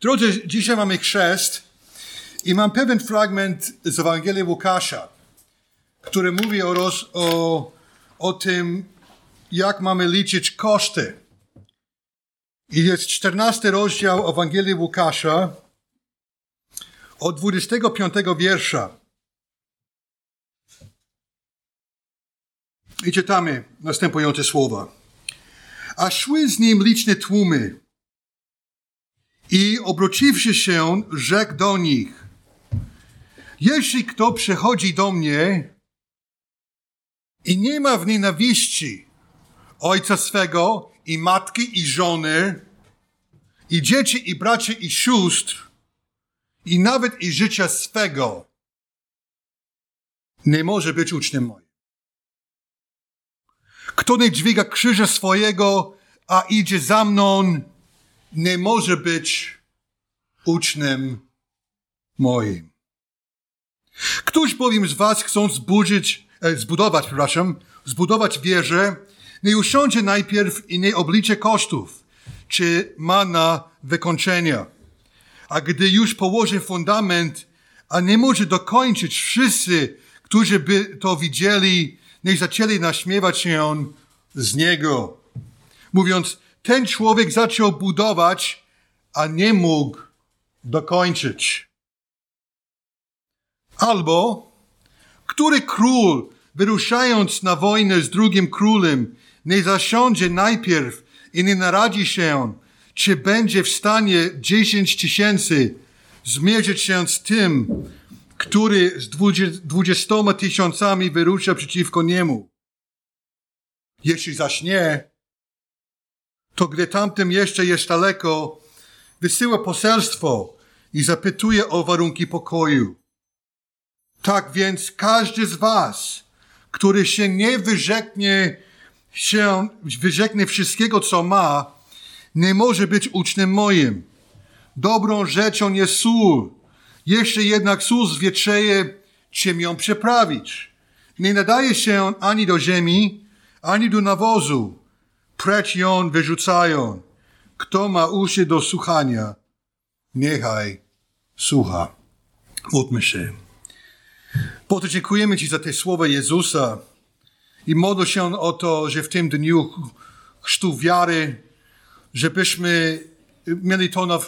Drodzy, dzisiaj mamy chrzest i mam pewien fragment z Ewangelii Łukasza, który mówi o, roz, o, o tym, jak mamy liczyć koszty. I jest 14 rozdział Ewangelii Łukasza od 25 wiersza. I czytamy następujące słowa. A szły z nim liczne tłumy. I obróciwszy się, rzekł do nich: Jeśli kto przychodzi do mnie i nie ma w nienawiści ojca swego i matki i żony i dzieci i braci i sióstr i nawet i życia swego, nie może być uczniem moim. Kto nie dźwiga krzyża swojego, a idzie za mną, nie może być uczniem moim. Któż bowiem z was chcąc zbudzić, e, zbudować, przepraszam, zbudować wieżę, nie usiądzie najpierw i nie oblicze kosztów, czy ma na wykończenia. A gdy już położy fundament, a nie może dokończyć, wszyscy, którzy by to widzieli, nie zaczęli naśmiewać się z niego. Mówiąc, ten człowiek zaczął budować, a nie mógł dokończyć. Albo, który król, wyruszając na wojnę z drugim królem, nie zasiądzie najpierw i nie naradzi się, czy będzie w stanie dziesięć tysięcy zmierzyć się z tym, który z dwudziestoma tysiącami wyrusza przeciwko niemu. Jeśli zaś nie, to gdy tamtym jeszcze jest daleko, wysyła poselstwo i zapytuje o warunki pokoju. Tak więc każdy z was, który się nie wyrzeknie się, wyrzeknie wszystkiego, co ma, nie może być uczniem moim. Dobrą rzeczą jest sól. Jeśli jednak sól zwietrzeje, czym ją przeprawić? Nie nadaje się ani do ziemi, ani do nawozu. Precz ją wyrzucają. Kto ma uszy do słuchania, niechaj słucha. Módlmy się. To dziękujemy Ci za te słowa Jezusa i modlę się o to, że w tym dniu chrztu wiary, żebyśmy mieli to na,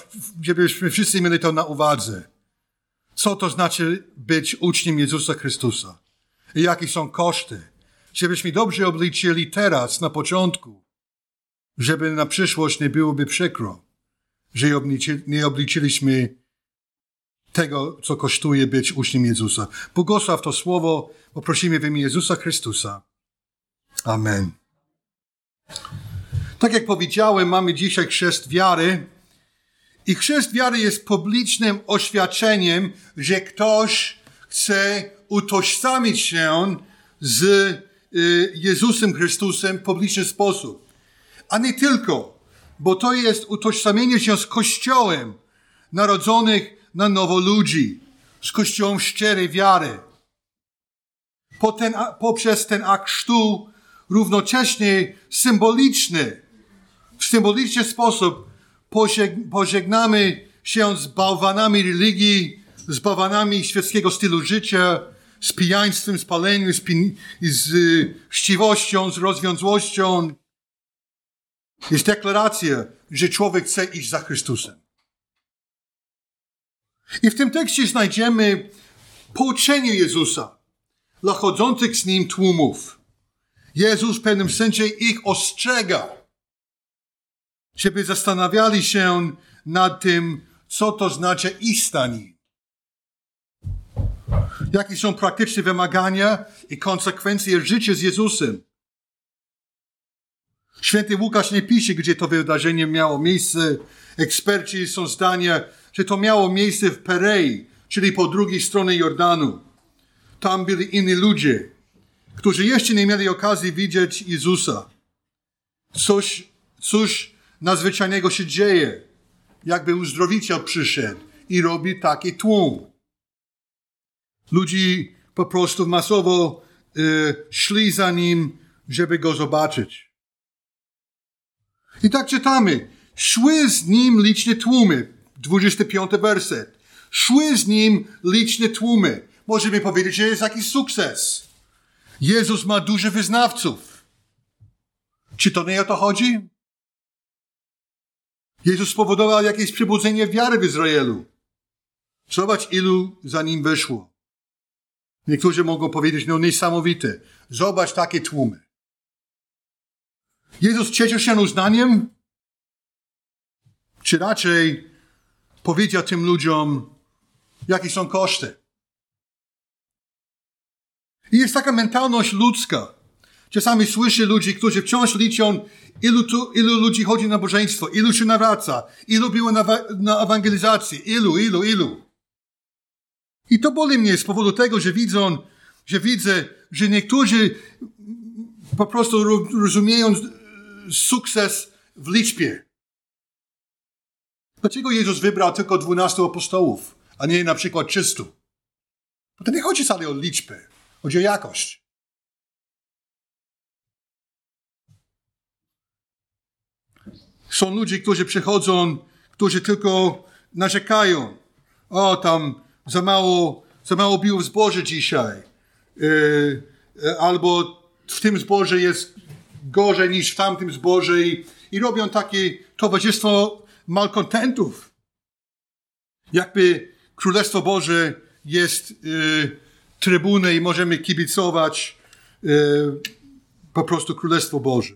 żebyśmy wszyscy mieli to na uwadze. Co to znaczy być uczniem Jezusa Chrystusa? I jakie są koszty? Żebyśmy dobrze obliczyli teraz, na początku, żeby na przyszłość nie byłoby przykro, że nie obliczyliśmy tego, co kosztuje być uczniem Jezusa. Błogosław to słowo, poprosimy w imię Jezusa Chrystusa. Amen. Tak jak powiedziałem, mamy dzisiaj chrzest wiary. I chrzest wiary jest publicznym oświadczeniem, że ktoś chce utożsamić się z y, Jezusem Chrystusem w publiczny sposób. A nie tylko, bo to jest utożsamienie się z Kościołem narodzonych na nowo ludzi, z Kościołem szczerej wiary. Po ten, poprzez ten akt chrztu równocześnie symboliczny, w symboliczny sposób pożegnamy się z bałwanami religii, z bałwanami świeckiego stylu życia, z pijaństwem, z paleniem, z, pi- z y, chciwością, z rozwiązłością. Jest deklaracja, że człowiek chce iść za Chrystusem. I w tym tekście znajdziemy pouczenie Jezusa dla chodzących z Nim tłumów. Jezus w pewnym sensie ich ostrzega, żeby zastanawiali się nad tym, co to znaczy iść za Nim. Jakie są praktyczne wymagania i konsekwencje życia z Jezusem. Święty Łukasz nie pisze, gdzie to wydarzenie miało miejsce. Eksperci są zdania, że to miało miejsce w Perei, czyli po drugiej stronie Jordanu. Tam byli inni ludzie, którzy jeszcze nie mieli okazji widzieć Jezusa. Coś, coś nadzwyczajnego się dzieje. Jakby uzdrowiciel przyszedł i robi taki tłum. Ludzi po prostu masowo y, szli za nim, żeby go zobaczyć. I tak czytamy. Szły z nim liczne tłumy. 25 werset. Szły z nim liczne tłumy. Możemy powiedzieć, że jest jakiś sukces. Jezus ma dużo wyznawców. Czy to nie o to chodzi? Jezus spowodował jakieś przebudzenie wiary w Izraelu. Zobacz, ilu za nim wyszło. Niektórzy mogą powiedzieć, no niesamowite. Zobacz takie tłumy. Jezus cieszył się uznaniem? Czy raczej powiedział tym ludziom, jakie są koszty? I jest taka mentalność ludzka. Czasami słyszę ludzi, którzy wciąż liczą, ilu, tu, ilu ludzi chodzi na bożeństwo, ilu się nawraca, ilu było na, na ewangelizacji, ilu, ilu, ilu. I to boli mnie z powodu tego, że widzą, że widzę, że niektórzy po prostu rozumieją sukces w liczbie. Dlaczego Jezus wybrał tylko 12 apostołów, a nie na przykład 300? Bo to nie chodzi wcale o liczbę, chodzi o jakość. Są ludzie, którzy przychodzą, którzy tylko narzekają. O, tam za mało, za mało bił w zboże dzisiaj. Yy, albo w tym zboże jest gorzej niż w tamtym zboże i, i robią takie towarzystwo malkontentów. Jakby Królestwo Boże jest yy, trybuny i możemy kibicować yy, po prostu Królestwo Boże.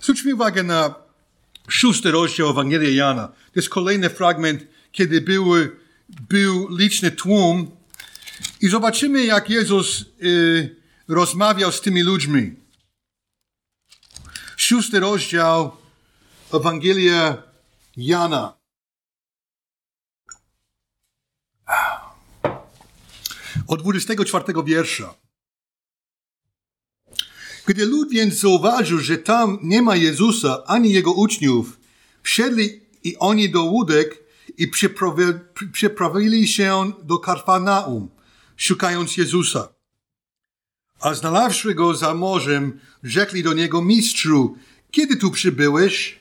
Zwróćmy uwagę na szósty rozdział Ewangelii Jana. To jest kolejny fragment, kiedy był, był liczny tłum i zobaczymy, jak Jezus y, rozmawiał z tymi ludźmi. Szósty rozdział Ewangelia Jana. Od 24 wiersza. Gdy lud więc zauważył, że tam nie ma Jezusa ani jego uczniów, wsiedli i oni do łódek i przeprawili się do Karfanaum, szukając Jezusa. A znalazłszy go za morzem, rzekli do niego, mistrzu, kiedy tu przybyłeś?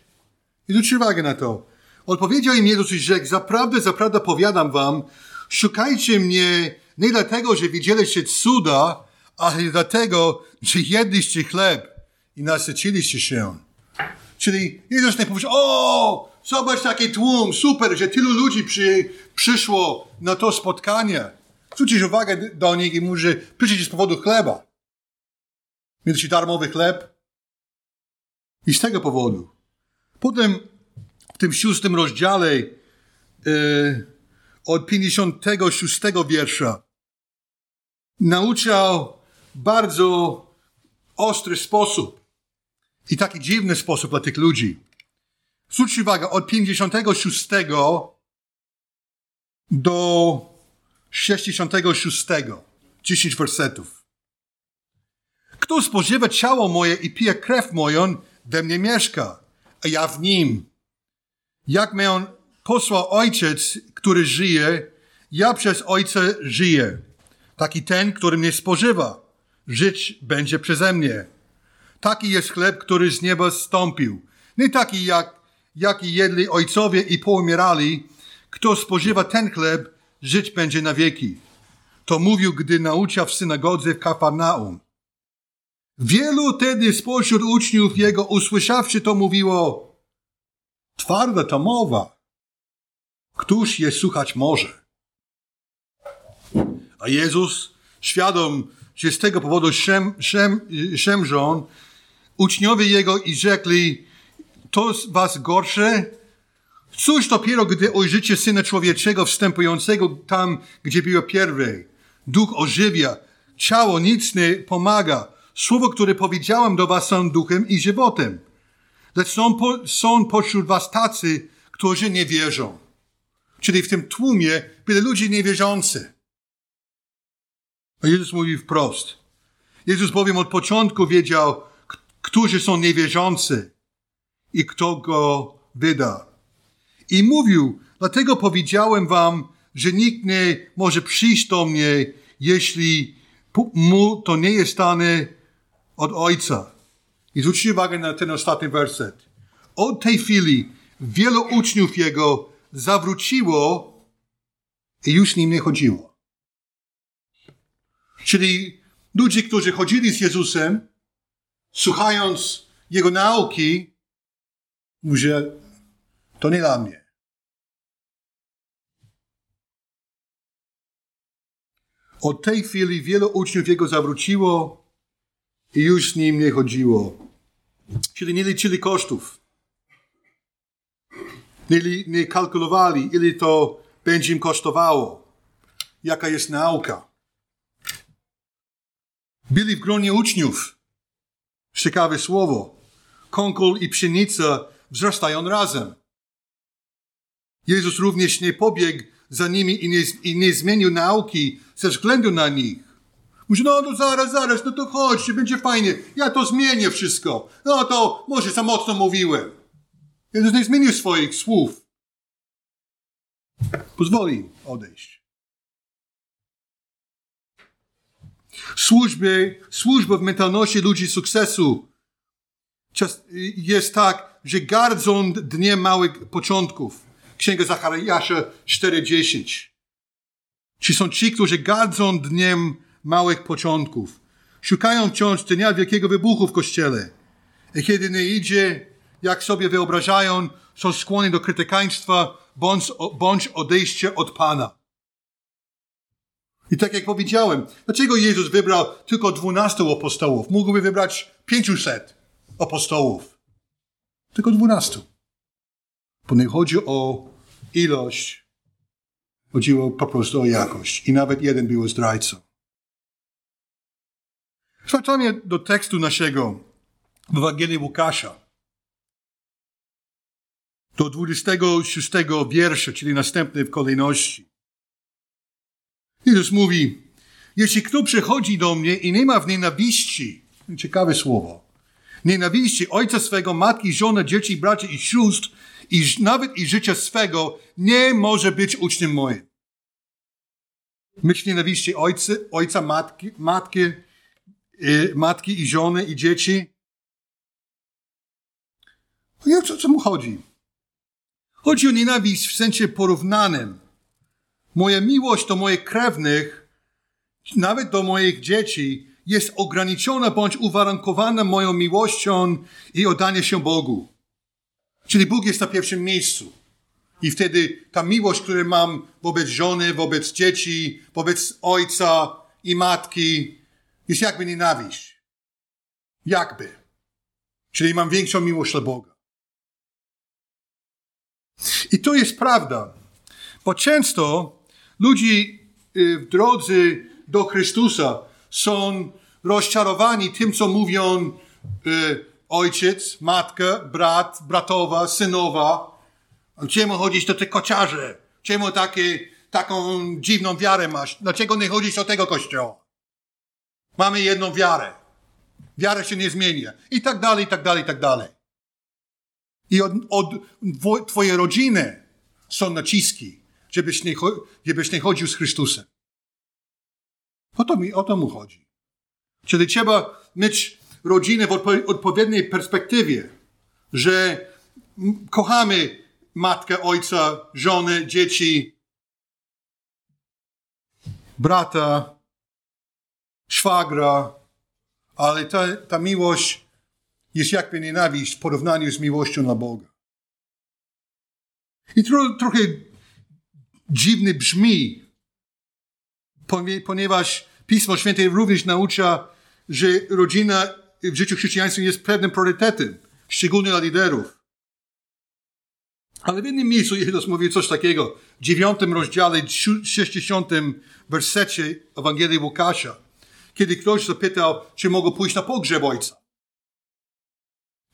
I zwróćcie uwagę na to. Odpowiedział im Jezus i rzekł, zaprawdę, zaprawdę powiadam wam, szukajcie mnie nie dlatego, że widzieliście cuda, ale dlatego, że jedliście chleb i nasyciliście się. Czyli Jezus nie powiedział, o, zobacz taki tłum, super, że tylu ludzi przy, przyszło na to spotkanie. Zwrócisz uwagę do nich i mówi, że przyjdzie z powodu chleba. Mieliście darmowy chleb. I z tego powodu. Potem w tym szóstym rozdziale yy, od 56 wiersza nauczał bardzo ostry sposób i taki dziwny sposób dla tych ludzi. Zwróćcie uwagę, od 56 do 66, 10 wersetów. Kto spożywa ciało moje i pije krew moją, we mnie mieszka, a ja w nim. Jak mnie on posłał ojciec, który żyje, ja przez ojca żyję. Taki ten, który mnie spożywa żyć będzie przeze mnie. Taki jest chleb, który z nieba zstąpił. Nie taki, jak, jaki jedli ojcowie i poumierali. Kto spożywa ten chleb, żyć będzie na wieki. To mówił, gdy nauczał w synagodze w Kafarnaum. Wielu tedy spośród uczniów jego usłyszawszy to mówiło, twarda to mowa. Któż je słuchać może? A Jezus, świadom że z tego powodu szem, szem, szemrzą uczniowie jego i rzekli, to was gorsze? Cóż dopiero, gdy ujrzycie Syna Człowieczego wstępującego tam, gdzie było pierwej. Duch ożywia, ciało nic nie pomaga. Słowo, które powiedziałem do was są duchem i żywotem. Lecz są, po, są pośród was tacy, którzy nie wierzą. Czyli w tym tłumie byli ludzie niewierzący. A Jezus mówi wprost. Jezus bowiem od początku wiedział, którzy są niewierzący i kto go wyda. I mówił, dlatego powiedziałem wam, że nikt nie może przyjść do mnie, jeśli mu to nie jest dane od Ojca. I zwróćcie uwagę na ten ostatni werset. Od tej chwili wielu uczniów jego zawróciło i już nim nie chodziło. Czyli ludzie, którzy chodzili z Jezusem, słuchając Jego nauki, mówią, to nie dla mnie. Od tej chwili wielu uczniów Jego zawróciło i już z Nim nie chodziło. Czyli nie liczyli kosztów. Nie, nie kalkulowali, ile to będzie im kosztowało. Jaka jest nauka. Byli w gronie uczniów. Ciekawe słowo. Konkol i pszenica wzrastają razem. Jezus również nie pobiegł za nimi i nie, i nie zmienił nauki ze względu na nich. Mówi, no to zaraz, zaraz, no to chodźcie, będzie fajnie. Ja to zmienię wszystko. No to może za mocno mówiłem. Jezus nie zmienił swoich słów. Pozwoli odejść. Służby, służba w mentalności ludzi sukcesu jest tak, że gardzą dniem małych początków. Księga Zachariasza 4:10. Ci są ci, którzy gardzą dniem małych początków. Szukają wciąż dnia wielkiego wybuchu w kościele. I kiedy nie idzie, jak sobie wyobrażają, są skłonni do krytykaństwa bądź, bądź odejścia od Pana. I tak jak powiedziałem, dlaczego Jezus wybrał tylko dwunastu apostołów? Mógłby wybrać pięciuset apostołów. Tylko dwunastu. Bo nie chodzi o ilość, chodziło po prostu o jakość. I nawet jeden był zdrajcą. Zwracamy do tekstu naszego w Ewangelii Łukasza. Do 26 wiersza, czyli następny w kolejności. Jezus mówi, jeśli kto przychodzi do mnie i nie ma w nienawiści, ciekawe słowo, nienawiści ojca swego, matki, żony, dzieci, braci i sióstr, i nawet i życia swego, nie może być uczniem moim. Myśl nienawiści ojcy, ojca, matki, matki, y, matki i żony i dzieci. I o co, co mu chodzi? Chodzi o nienawiść w sensie porównanym. Moja miłość do moich krewnych, nawet do moich dzieci, jest ograniczona bądź uwarunkowana moją miłością i oddaniem się Bogu. Czyli Bóg jest na pierwszym miejscu. I wtedy ta miłość, którą mam wobec żony, wobec dzieci, wobec ojca i matki, jest jakby nienawiść. Jakby. Czyli mam większą miłość dla Boga. I to jest prawda, bo często Ludzi y, w drodze do Chrystusa są rozczarowani tym, co mówią y, ojciec, matka, brat, bratowa, synowa. Czemu chodzić do tych kociarzy? Czemu takie, taką dziwną wiarę masz? Dlaczego nie chodzisz do tego kościoła? Mamy jedną wiarę. Wiara się nie zmienia. I tak dalej, i tak dalej, i tak dalej. I od, od twojej rodziny są naciski żebyś nie, żebyś nie chodził z Chrystusem. O to, mi, o to mu chodzi. Czyli trzeba mieć rodzinę w odpowiedniej perspektywie, że kochamy matkę, ojca, żonę, dzieci, brata, szwagra, ale ta, ta miłość jest jakby nienawiść w porównaniu z miłością na Boga. I tro, trochę dziwny brzmi, ponieważ Pismo Święte również naucza, że rodzina w życiu chrześcijańskim jest pewnym priorytetem, szczególnie dla liderów. Ale w innym miejscu Jezus mówi coś takiego, w dziewiątym rozdziale, 60 wersecie Ewangelii Łukasza, kiedy ktoś zapytał, czy mogą pójść na pogrzeb ojca.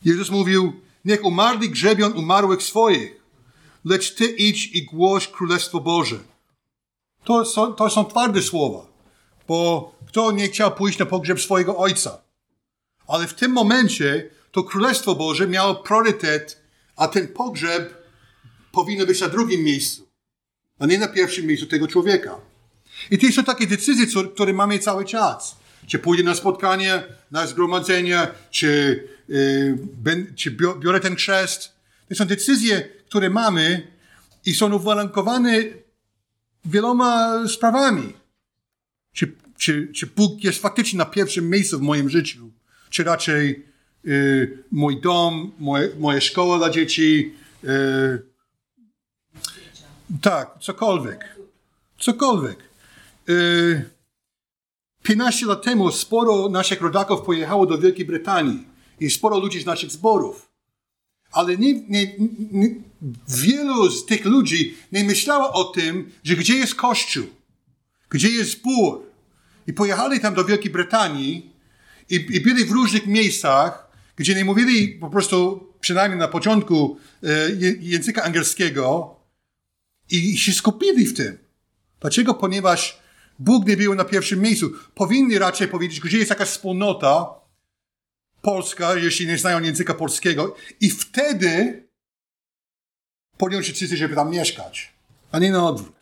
Jezus mówił, niech umarli grzebią umarłych swoich, lecz Ty idź i głoś Królestwo Boże. To są, to są twarde słowa, bo kto nie chciał pójść na pogrzeb swojego ojca? Ale w tym momencie to Królestwo Boże miało priorytet, a ten pogrzeb powinien być na drugim miejscu, a nie na pierwszym miejscu tego człowieka. I to są takie decyzje, które mamy cały czas. Czy pójdę na spotkanie, na zgromadzenie, czy, yy, czy biorę ten chrzest. To są decyzje, które mamy i są uwarunkowane wieloma sprawami. Czy, czy, czy Bóg jest faktycznie na pierwszym miejscu w moim życiu, czy raczej yy, mój dom, moje, moja szkoła dla dzieci, yy, tak, cokolwiek. Cokolwiek. Yy, 15 lat temu sporo naszych rodaków pojechało do Wielkiej Brytanii i sporo ludzi z naszych zborów. Ale nie, nie, nie, wielu z tych ludzi nie myślało o tym, że gdzie jest Kościół, gdzie jest zbór. I pojechali tam do Wielkiej Brytanii i, i byli w różnych miejscach, gdzie nie mówili po prostu, przynajmniej na początku, e, języka angielskiego i się skupili w tym. Dlaczego? Ponieważ Bóg nie był na pierwszym miejscu. Powinni raczej powiedzieć, gdzie jest jakaś wspólnota polska, jeśli nie znają języka polskiego, i wtedy podjąć się decyzję, żeby tam mieszkać, a nie na odwrót.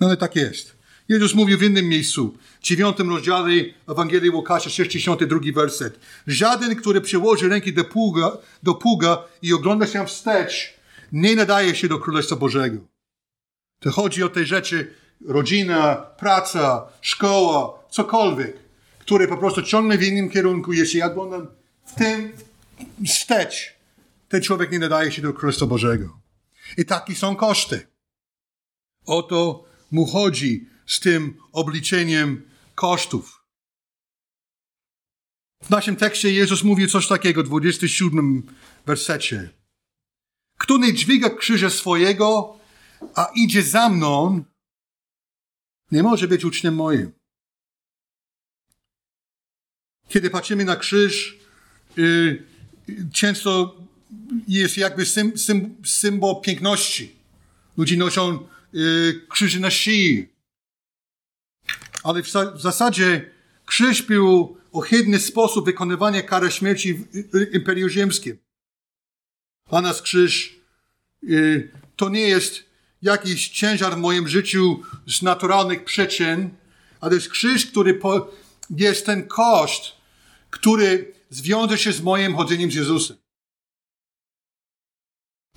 No ale tak jest. Jezus mówił w innym miejscu, w dziewiątym rozdziale Ewangelii Łukasza, 62 werset. Żaden, który przyłoży ręki do pługa, do pługa i ogląda się wstecz, nie nadaje się do Królestwa Bożego. To chodzi o te rzeczy, rodzina, praca, szkoła, cokolwiek, które po prostu ciągle w innym kierunku. Jeśli ja oglądam w tym wstecz, ten człowiek nie nadaje się do Królestwa Bożego. I takie są koszty. O to mu chodzi z tym obliczeniem kosztów. W naszym tekście Jezus mówi coś takiego, w 27 wersecie. Kto nie dźwiga krzyża swojego, a idzie za mną, nie może być uczniem moim. Kiedy patrzymy na krzyż, yy, często jest jakby sym, sym, symbol piękności. Ludzie noszą yy, na szyi. Ale w, w zasadzie krzyż był ohydny sposób wykonywania kary śmierci w Imperium Ziemskim. Dla nas krzyż yy, to nie jest jakiś ciężar w moim życiu z naturalnych przyczyn, ale jest krzyż, który po, jest ten koszt, który zwiąże się z moim chodzeniem z Jezusem.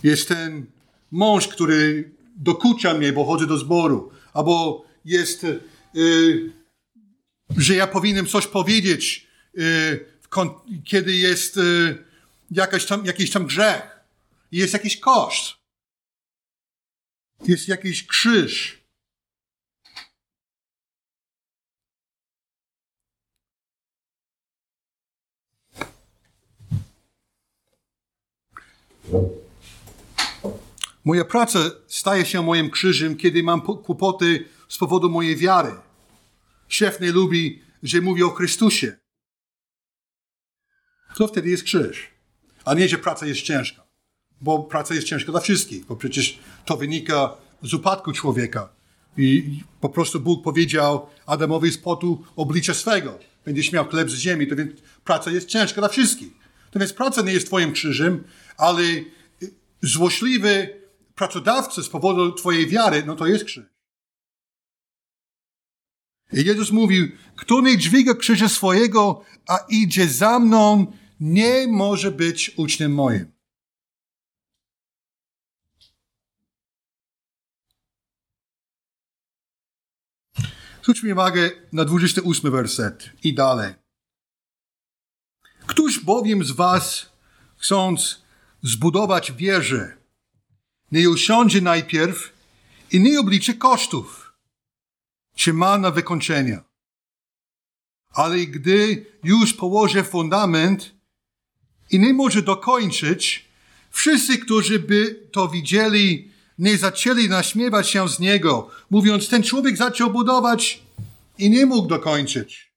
Jest ten mąż, który dokucza mnie, bo chodzę do zboru. Albo jest, yy, że ja powinienem coś powiedzieć, yy, kiedy jest yy, jakaś tam, jakiś tam grzech. Jest jakiś koszt. Jest jakiś krzyż. Moja praca staje się moim krzyżem, kiedy mam kłopoty z powodu mojej wiary. Szef nie lubi, że mówię o Chrystusie. To wtedy jest krzyż. A nie, że praca jest ciężka. Bo praca jest ciężka dla wszystkich, bo przecież to wynika z upadku człowieka. I po prostu Bóg powiedział Adamowi z potu oblicza swego. Będziesz miał chleb z ziemi, to więc praca jest ciężka dla wszystkich. To więc praca nie jest twoim krzyżem, ale złośliwy pracodawca z powodu twojej wiary, no to jest krzyż. I Jezus mówił, kto nie dźwiga krzyża swojego, a idzie za mną, nie może być uczniem moim. Zwróćmy uwagę na 28 werset i dalej. Któż bowiem z was, chcąc zbudować wieżę, nie usiądzie najpierw i nie obliczy kosztów, czy ma na wykończenie. Ale gdy już położy fundament i nie może dokończyć, wszyscy, którzy by to widzieli, nie zaczęli naśmiewać się z niego, mówiąc, ten człowiek zaczął budować i nie mógł dokończyć.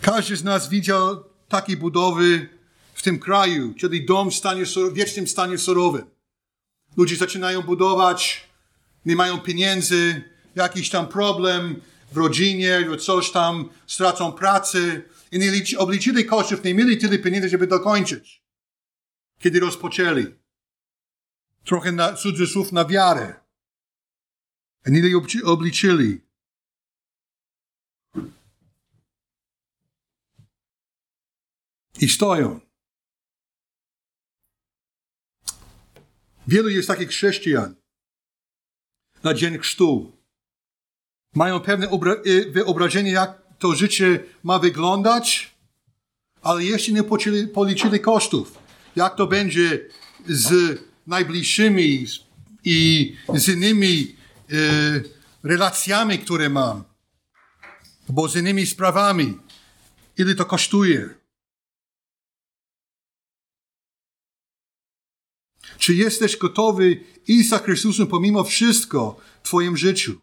Każdy z nas widział takie budowy w tym kraju, czyli dom w stanie, w wiecznym stanie surowym. Ludzie zaczynają budować, nie mają pieniędzy, jakiś tam problem w rodzinie, coś tam, stracą pracy i nie obliczyli kosztów, nie mieli tyle pieniędzy, żeby dokończyć. Kiedy rozpoczęli trochę na cudzysłów na wiarę. Nie obliczyli. I stoją. Wielu jest takich chrześcijan na dzień chrztu. Mają pewne y, wyobrażenie, jak to życie ma wyglądać, ale jeszcze nie policzyli, policzyli kosztów. Jak to będzie z najbliższymi i z innymi y, relacjami, które mam, bo z innymi sprawami. Ile to kosztuje? Czy jesteś gotowy iść za Chrystusem pomimo wszystko w Twoim życiu?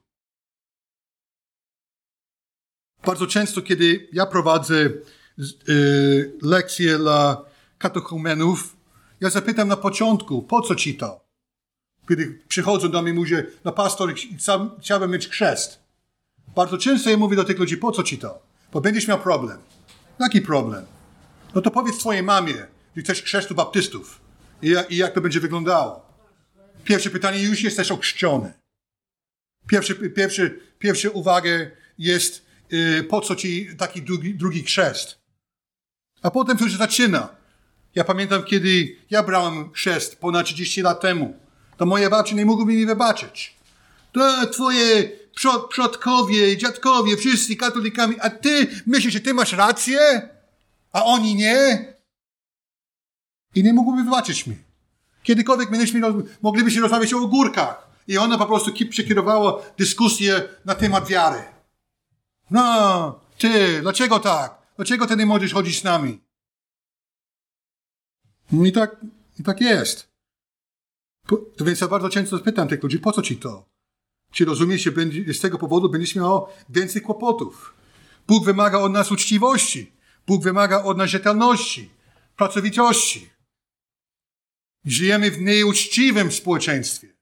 Bardzo często, kiedy ja prowadzę y, lekcje dla katechumenów, ja zapytam na początku, po co ci to? Kiedy przychodzą do mnie i mówię, no pastor, chciałbym mieć chrzest. Bardzo często ja mówię do tych ludzi, po co ci to? Bo będziesz miał problem. Jaki problem? No to powiedz twojej mamie, że chcesz chrztu baptystów. I jak, I jak to będzie wyglądało? Pierwsze pytanie, już jesteś ochrzczony. Pierwsze, pierwsze, pierwsze uwagę jest, yy, po co ci taki drugi, drugi chrzest? A potem to już zaczyna. Ja pamiętam, kiedy ja brałem chrzest ponad 30 lat temu, to moje babcie nie mogły mi wybaczyć. To twoje przod, przodkowie, dziadkowie, wszyscy katolikami, a ty myślisz, że ty masz rację, a oni nie? I nie mógłby wybaczyć mi. Kiedykolwiek mieliśmy, moglibyśmy rozmawiać o górkach. I ona po prostu przekierowała dyskusję na temat wiary. No, ty, dlaczego tak? Dlaczego ty nie możesz chodzić z nami? No I tak, i tak jest. To więc ja bardzo często pytam tych ludzi, po co ci to? Czy rozumiesz, że będzie, z tego powodu będziesz miał więcej kłopotów? Bóg wymaga od nas uczciwości. Bóg wymaga od nas rzetelności, pracowitości. Żyjemy w nieuczciwym społeczeństwie,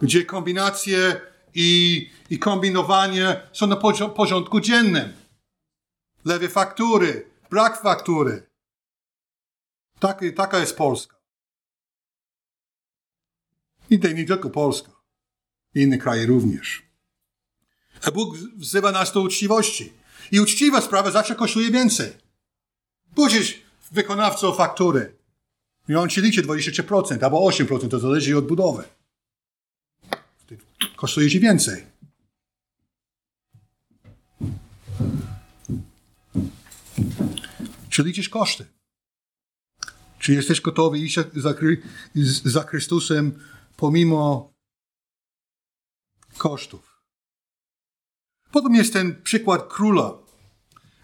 gdzie kombinacje i, i kombinowanie są na porządku dziennym. Lewe faktury, brak faktury. Tak, taka jest Polska. I to nie tylko Polska. Inne kraje również. A Bóg wzywa nas do uczciwości. I uczciwa sprawa zawsze kosztuje więcej. Pójdziesz wykonawcą faktury i on ci liczy 23% albo 8%, to zależy od budowy. Kosztuje ci więcej. Czy liczysz koszty? Czy jesteś gotowy iść za, za Chrystusem pomimo kosztów? Potem jest ten przykład króla.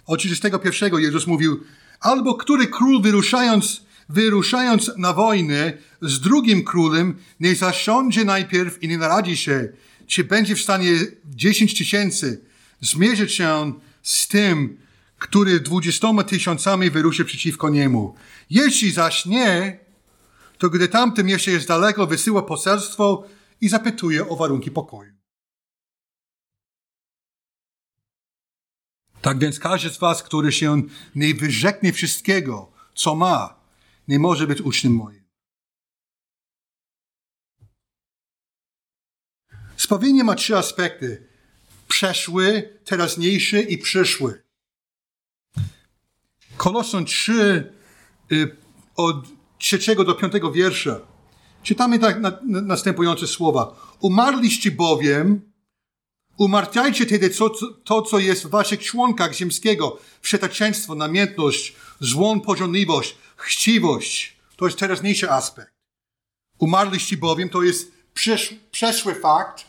Od 31 Jezus mówił, albo który król wyruszając, wyruszając na wojnę z drugim królem nie zasiądzie najpierw i nie naradzi się, czy będzie w stanie 10 tysięcy zmierzyć się z tym, który dwudziestoma tysiącami wyruszy przeciwko niemu. Jeśli zaś nie, to gdy tamtym jeszcze jest daleko, wysyła poselstwo i zapytuje o warunki pokoju. Tak więc każdy z was, który się nie wyrzeknie wszystkiego, co ma, nie może być uczniem moim. Spawienie ma trzy aspekty. Przeszły, teraźniejszy i przyszły. Koloson 3 y, od trzeciego do piątego wiersza. Czytamy tak na, na, następujące słowa. Umarliście bowiem, umartwiajcie tedy co, to, co jest w waszych członkach ziemskiego. Wszeteczeństwo, namiętność, złą pożądliwość, chciwość. To jest teraźniejszy aspekt. Umarliście bowiem, to jest przesz, przeszły fakt.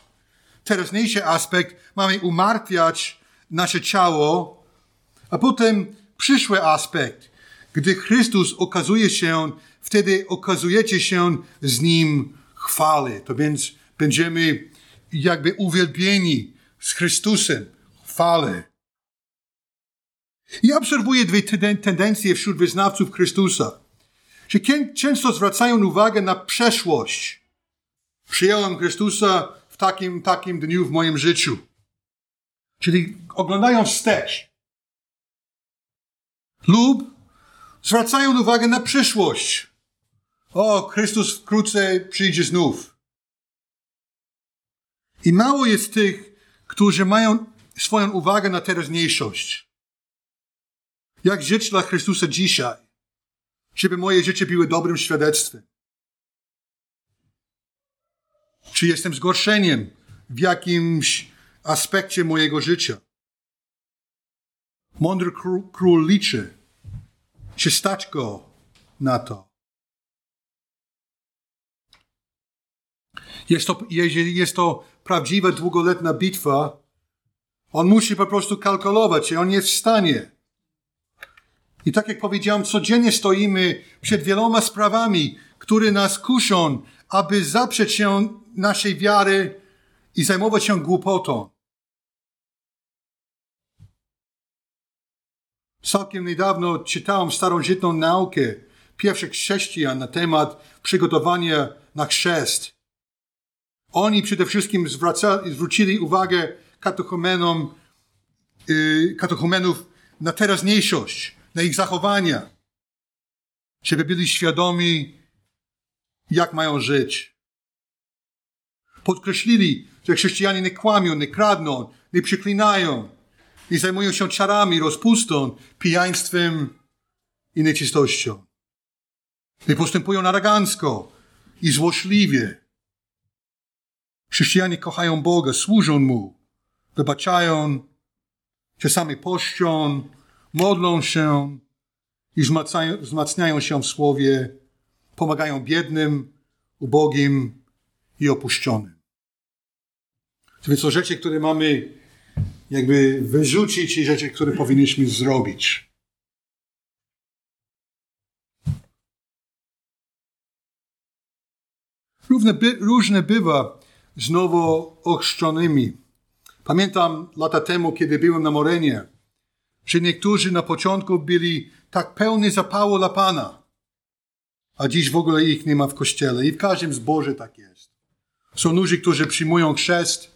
Teraźniejszy aspekt, mamy umartwiać nasze ciało, a potem przyszły aspekt. Gdy Chrystus okazuje się, wtedy okazujecie się z Nim chwale. To więc będziemy jakby uwielbieni z Chrystusem. Chwale. I obserwuję dwie tendencje wśród wyznawców Chrystusa, że często zwracają uwagę na przeszłość. Przyjąłem Chrystusa w takim, takim dniu w moim życiu. Czyli oglądają wstecz. Lub zwracają uwagę na przyszłość. O, Chrystus wkrótce przyjdzie znów. I mało jest tych, którzy mają swoją uwagę na teraźniejszość. Jak żyć dla Chrystusa dzisiaj? Żeby moje życie było dobrym świadectwem. Czy jestem zgorszeniem w jakimś aspekcie mojego życia? Mądry król liczy, czy stać go na to. Jest to, jeżeli jest to prawdziwa, długoletnia bitwa, on musi po prostu kalkulować, czy on jest w stanie. I tak jak powiedziałem, codziennie stoimy przed wieloma sprawami, które nas kuszą, aby zaprzeć się naszej wiary i zajmować się głupotą. Całkiem niedawno czytałem starożytną naukę pierwszych chrześcijan na temat przygotowania na chrzest. Oni przede wszystkim zwrócili uwagę katechumenom, yy, katechumenów na teraźniejszość, na ich zachowania, żeby byli świadomi, jak mają żyć. Podkreślili, że chrześcijanie nie kłamią, nie kradną, nie przyklinają, nie zajmują się czarami, rozpustą, pijaństwem i nieczystością. Nie postępują naragansko i złośliwie. Chrześcijanie kochają Boga, służą Mu, wybaczają, czasami poszczą, modlą się i wzmacniają, wzmacniają się w Słowie, pomagają biednym, ubogim i opuszczonym. To więc są rzeczy, które mamy jakby wyrzucić i rzeczy, które powinniśmy zrobić. Różne, by, różne bywa z nowo ochrzczonymi. Pamiętam lata temu, kiedy byłem na Morenie, że niektórzy na początku byli tak pełni zapału dla Pana, a dziś w ogóle ich nie ma w kościele i w każdym zborze tak jest. Są ludzie, którzy przyjmują chrzest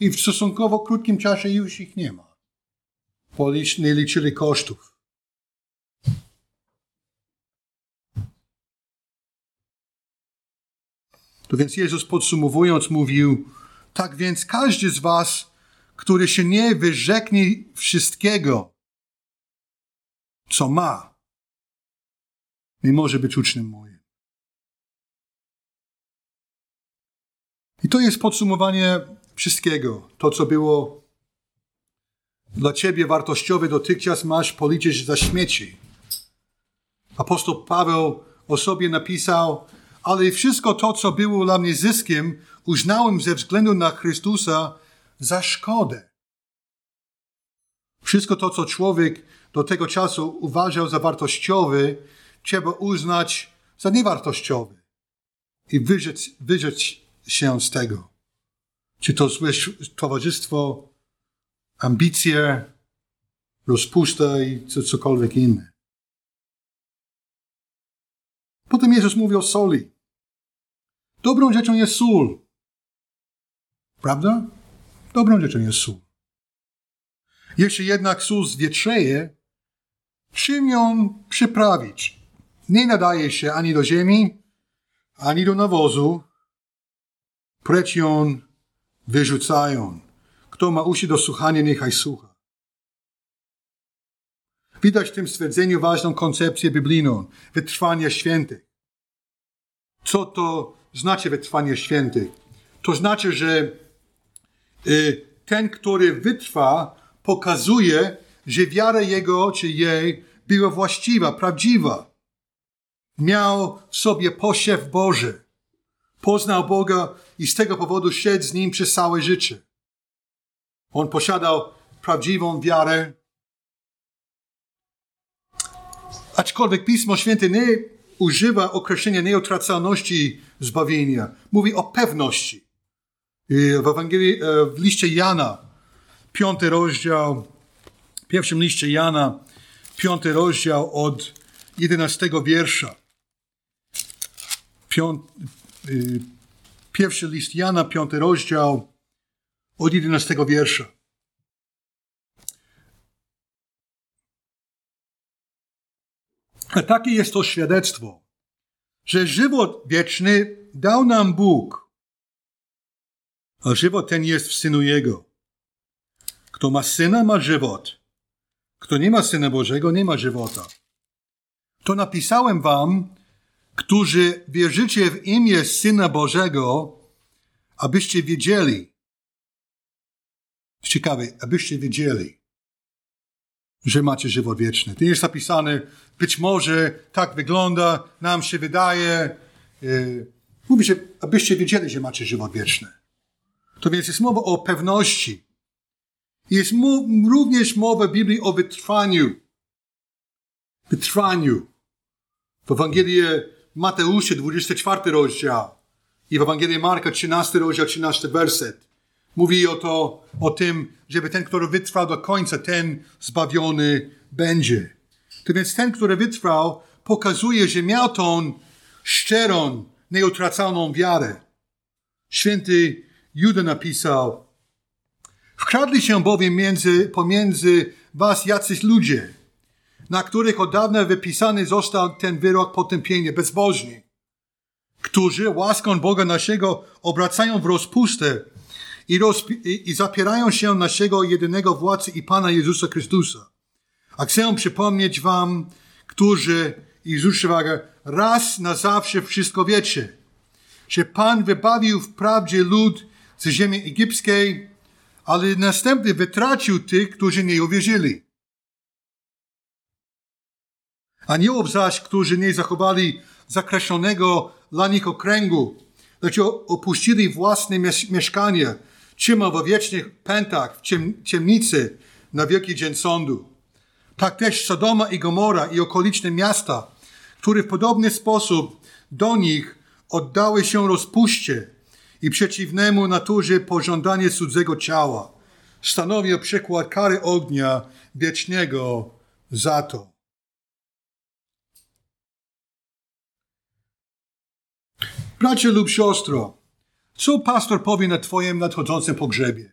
i w stosunkowo krótkim czasie już ich nie ma, bo nie liczyli kosztów. To więc Jezus podsumowując mówił, tak więc każdy z was, który się nie wyrzeknie wszystkiego, co ma, nie może być uczniem moim. I to jest podsumowanie wszystkiego. To, co było dla ciebie wartościowe dotychczas, masz policzyć za śmieci. Apostoł Paweł o sobie napisał, ale wszystko to, co było dla mnie zyskiem, uznałem ze względu na Chrystusa za szkodę. Wszystko to, co człowiek do tego czasu uważał za wartościowy, trzeba uznać za niewartościowy i wyrzec, wyrzec się z tego. Czy to złe towarzystwo, ambicje, rozpusta i co, cokolwiek inne. Potem Jezus mówi o soli. Dobrą rzeczą jest sól. Prawda? Dobrą rzeczą jest sól. Jeśli jednak sól zwietrzeje, czym ją przyprawić? Nie nadaje się ani do ziemi, ani do nawozu, precz ją wyrzucają. Kto ma uszy do słuchania, niechaj słucha. Widać w tym stwierdzeniu ważną koncepcję biblijną wytrwania świętych. Co to znaczy wytrwanie świętych? To znaczy, że y, ten, który wytrwa, pokazuje, że wiara jego czy jej była właściwa, prawdziwa. Miał w sobie posiew Boży. Poznał Boga i z tego powodu szedł z nim przez całe życie. On posiadał prawdziwą wiarę. Aczkolwiek Pismo Święte nie używa określenia nieutracalności zbawienia. Mówi o pewności. W Ewangelii, e, w liście Jana, piąty rozdział, pierwszym liście Jana, piąty rozdział od jedenastego wiersza. Piąt, y, pierwszy list Jana, piąty rozdział, od jedenastego wiersza. A takie jest to świadectwo, że żywot wieczny dał nam Bóg, a żywot ten jest w Synu Jego. Kto ma Syna, ma żywot. Kto nie ma Syna Bożego, nie ma żywota. To napisałem wam, którzy wierzycie w imię Syna Bożego, abyście wiedzieli. Ciekawe, abyście wiedzieli, że macie żywot wieczny. To jest napisane, być może tak wygląda, nam się wydaje. Yy, mówi się, abyście wiedzieli, że macie żywot wieczny. To więc jest mowa o pewności. Jest również mowa w Biblii o wytrwaniu. Wytrwaniu. W Ewangelii Mateusza, 24 rozdział i w Ewangelii Marka, 13 rozdział, 13 werset. Mówi o, to, o tym, żeby ten, który wytrwał do końca, ten zbawiony będzie. To więc ten, który wytrwał, pokazuje, że miał tą szczerą, nieutracalną wiarę. Święty Juda napisał, wkradli się bowiem między, pomiędzy was jacyś ludzie, na których od dawna wypisany został ten wyrok potępienia bezbożni, którzy łaską Boga naszego obracają w rozpustę i, i, zapierają się naszego jedynego władcy i Pana Jezusa Chrystusa. A chcę przypomnieć wam, którzy, i zwróćcie uwagę, raz na zawsze wszystko wiecie, że Pan wybawił wprawdzie lud z ziemi egipskiej, ale następnie wytracił tych, którzy nie uwierzyli. Aniołów zaś, którzy nie zachowali zakreślonego dla nich okręgu, lecz opuścili własne mieszkanie, trzyma w wiecznych pętach, w ciem, ciemnicy na wielki dzień sądu. Tak też Sodoma i Gomora i okoliczne miasta, które w podobny sposób do nich oddały się rozpuście i przeciwnemu naturze pożądanie cudzego ciała, stanowią przykład kary ognia wiecznego za to. Bracie lub siostro, co pastor powie na Twoim nadchodzącym pogrzebie?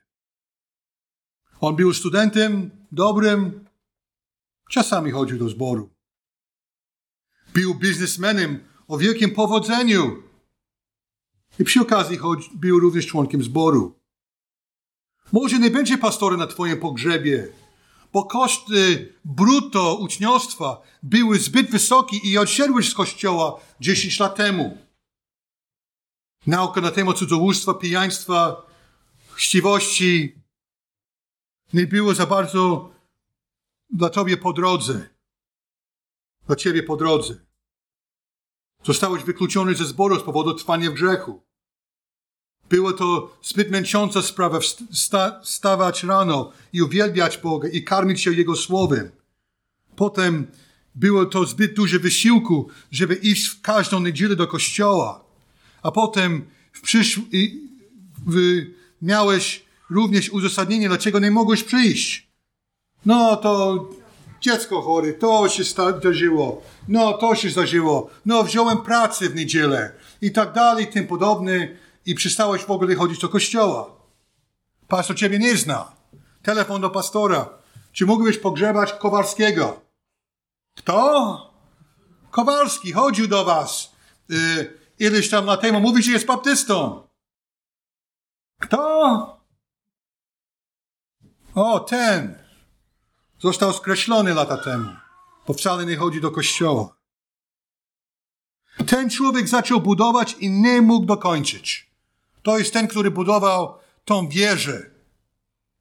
On był studentem dobrym, czasami chodził do zboru. Był biznesmenem o wielkim powodzeniu i przy okazji choć był również członkiem zboru. Może nie będzie pastorem na Twoim pogrzebie, bo koszty brutto uczniostwa były zbyt wysokie i odsiadłeś z kościoła 10 lat temu. Nauka na temat cudzołóstwa, pijaństwa, chciwości nie było za bardzo dla Tobie po drodze. Dla Ciebie po drodze. Zostałeś wykluczony ze zboru z powodu trwania w grzechu. Było to zbyt męcząca sprawa wsta wstawać rano i uwielbiać Boga i karmić się Jego Słowem. Potem było to zbyt duże wysiłku, żeby iść w każdą niedzielę do kościoła a potem w przysz... miałeś również uzasadnienie, dlaczego nie mogłeś przyjść. No to dziecko chory, to się zdarzyło, no to się zdarzyło, no wziąłem pracę w niedzielę i tak dalej, tym podobny i przestałeś w ogóle chodzić do kościoła. Pastor ciebie nie zna. Telefon do pastora. Czy mógłbyś pogrzebać Kowalskiego? Kto? Kowalski chodził do was. Y, ileś tam lat temu mówi, że jest baptystą. Kto? O, ten. Został skreślony lata temu, bo wcale nie chodzi do kościoła. Ten człowiek zaczął budować i nie mógł dokończyć. To jest ten, który budował tą wieżę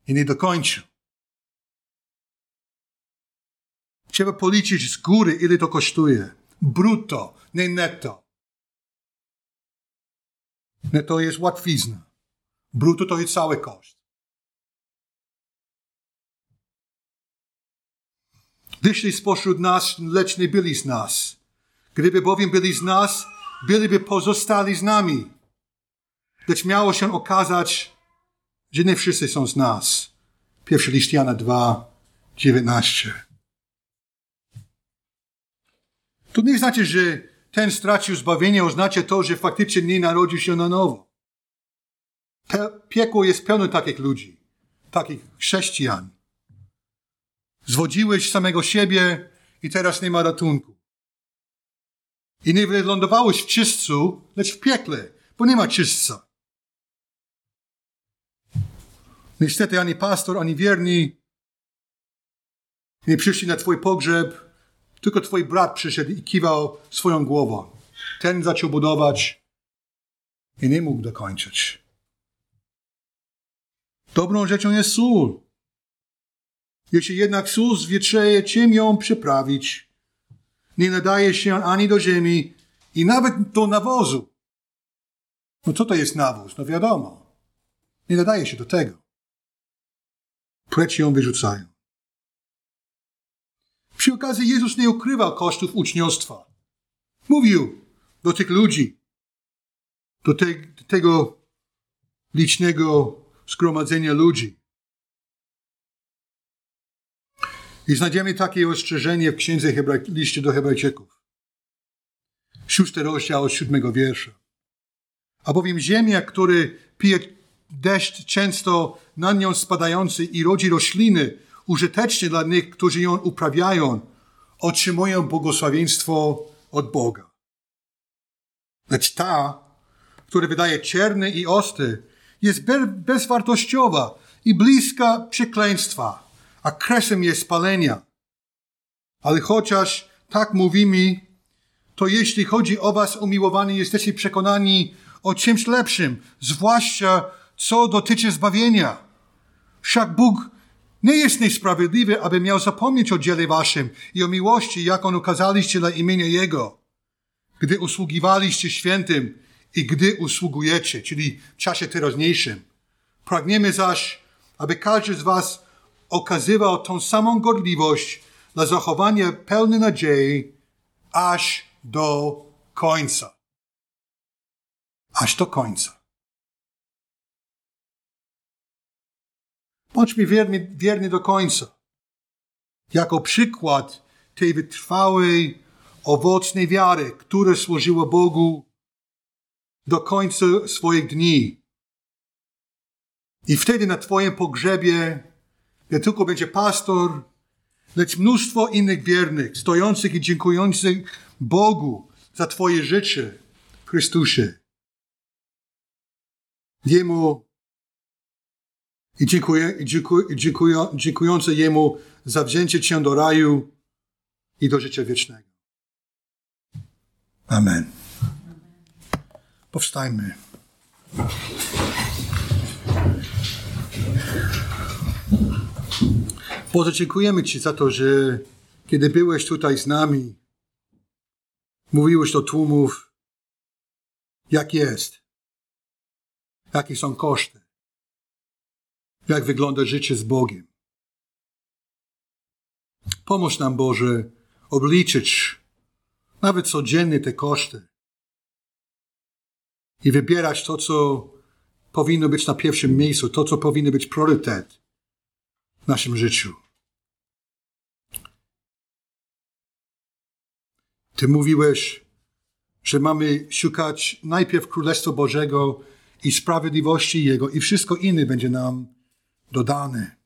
i nie dokończył. Trzeba policzyć z góry, ile to kosztuje. Brutto, nie netto. Nie to jest łatwizna. Brutto to jest cały koszt. Wyszli spośród nas, lecz nie byli z nas. Gdyby bowiem byli z nas, byliby pozostali z nami. Lecz miało się okazać, że nie wszyscy są z nas. Pierwszy list Jana 2, 19. To nie znaczy, że ten stracił zbawienie, oznacza to, że faktycznie nie narodził się na nowo. Piekło jest pełne takich ludzi, takich chrześcijan. Zwodziłeś samego siebie i teraz nie ma ratunku. I nie wylądowałeś w czystcu, lecz w piekle, bo nie ma czystca. Niestety ani pastor, ani wierni Nie przyszli na twój pogrzeb, tylko twój brat przyszedł i kiwał swoją głową. Ten zaczął budować i nie mógł dokończyć. Dobrą rzeczą jest sól. Jeśli jednak sól zwietrzeje, czym ją przyprawić? Nie nadaje się ani do ziemi i nawet do nawozu. No co to jest nawóz? No wiadomo. Nie nadaje się do tego. Precz ją wyrzucają. Przy okazji Jezus nie ukrywał kosztów uczniostwa. Mówił do tych ludzi, do, te, do tego licznego zgromadzenia ludzi. I znajdziemy takie ostrzeżenie w księdze Hebraj, liście do Hebrajczyków. Szósty rozdział od siódmego wiersza. A bowiem ziemia, który pije deszcz często na nią spadający i rodzi rośliny użyteczne dla tych, którzy ją uprawiają, otrzymują błogosławieństwo od Boga. Lecz ta, która wydaje czerny i ostry, jest bezwartościowa i bliska przekleństwa, a kresem jest spalenia. Ale chociaż tak mówimy, to jeśli chodzi o was, umiłowani, jesteście przekonani o czymś lepszym, zwłaszcza co dotyczy zbawienia. Wszak Bóg nie jest niesprawiedliwy, aby miał zapomnieć o dziele waszym i o miłości, jaką okazaliście dla imienia Jego, gdy usługiwaliście świętym i gdy usługujecie, czyli w czasie teraźniejszym. Pragniemy zaś, aby każdy z was okazywał tą samą gorliwość dla zachowania pełnej nadziei aż do końca. Aż do końca. Bądźmy wierni, wierni do końca. Jako przykład tej wytrwałej, owocnej wiary, która służyła Bogu do końca swoich dni. I wtedy na Twoim pogrzebie nie tylko będzie pastor, lecz mnóstwo innych wiernych, stojących i dziękujących Bogu za Twoje życie w Chrystusie. Jemu i, dziękuję, i, dziękuję, dziękuję, dziękujące Jemu za wzięcie Cię do raju i do życia wiecznego. Amen. Powstajmy. Boże, dziękujemy Ci za to, że kiedy byłeś tutaj z nami, mówiłeś do tłumów, jak jest, jakie są koszty, jak wygląda życie z Bogiem. Pomóż nam, Boże, obliczyć nawet codziennie te koszty i wybierać to, co powinno być na pierwszym miejscu, to, co powinno być priorytet w naszym życiu. Ty mówiłeś, że mamy szukać najpierw Królestwa Bożego i sprawiedliwości Jego i wszystko inne będzie nam dodane.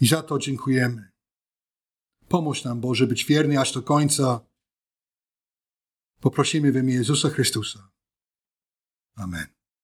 I za to dziękujemy. Pomóż nam, Boże, być wierny aż do końca. Poprosimy w imię Jezusa Chrystusa. Amen.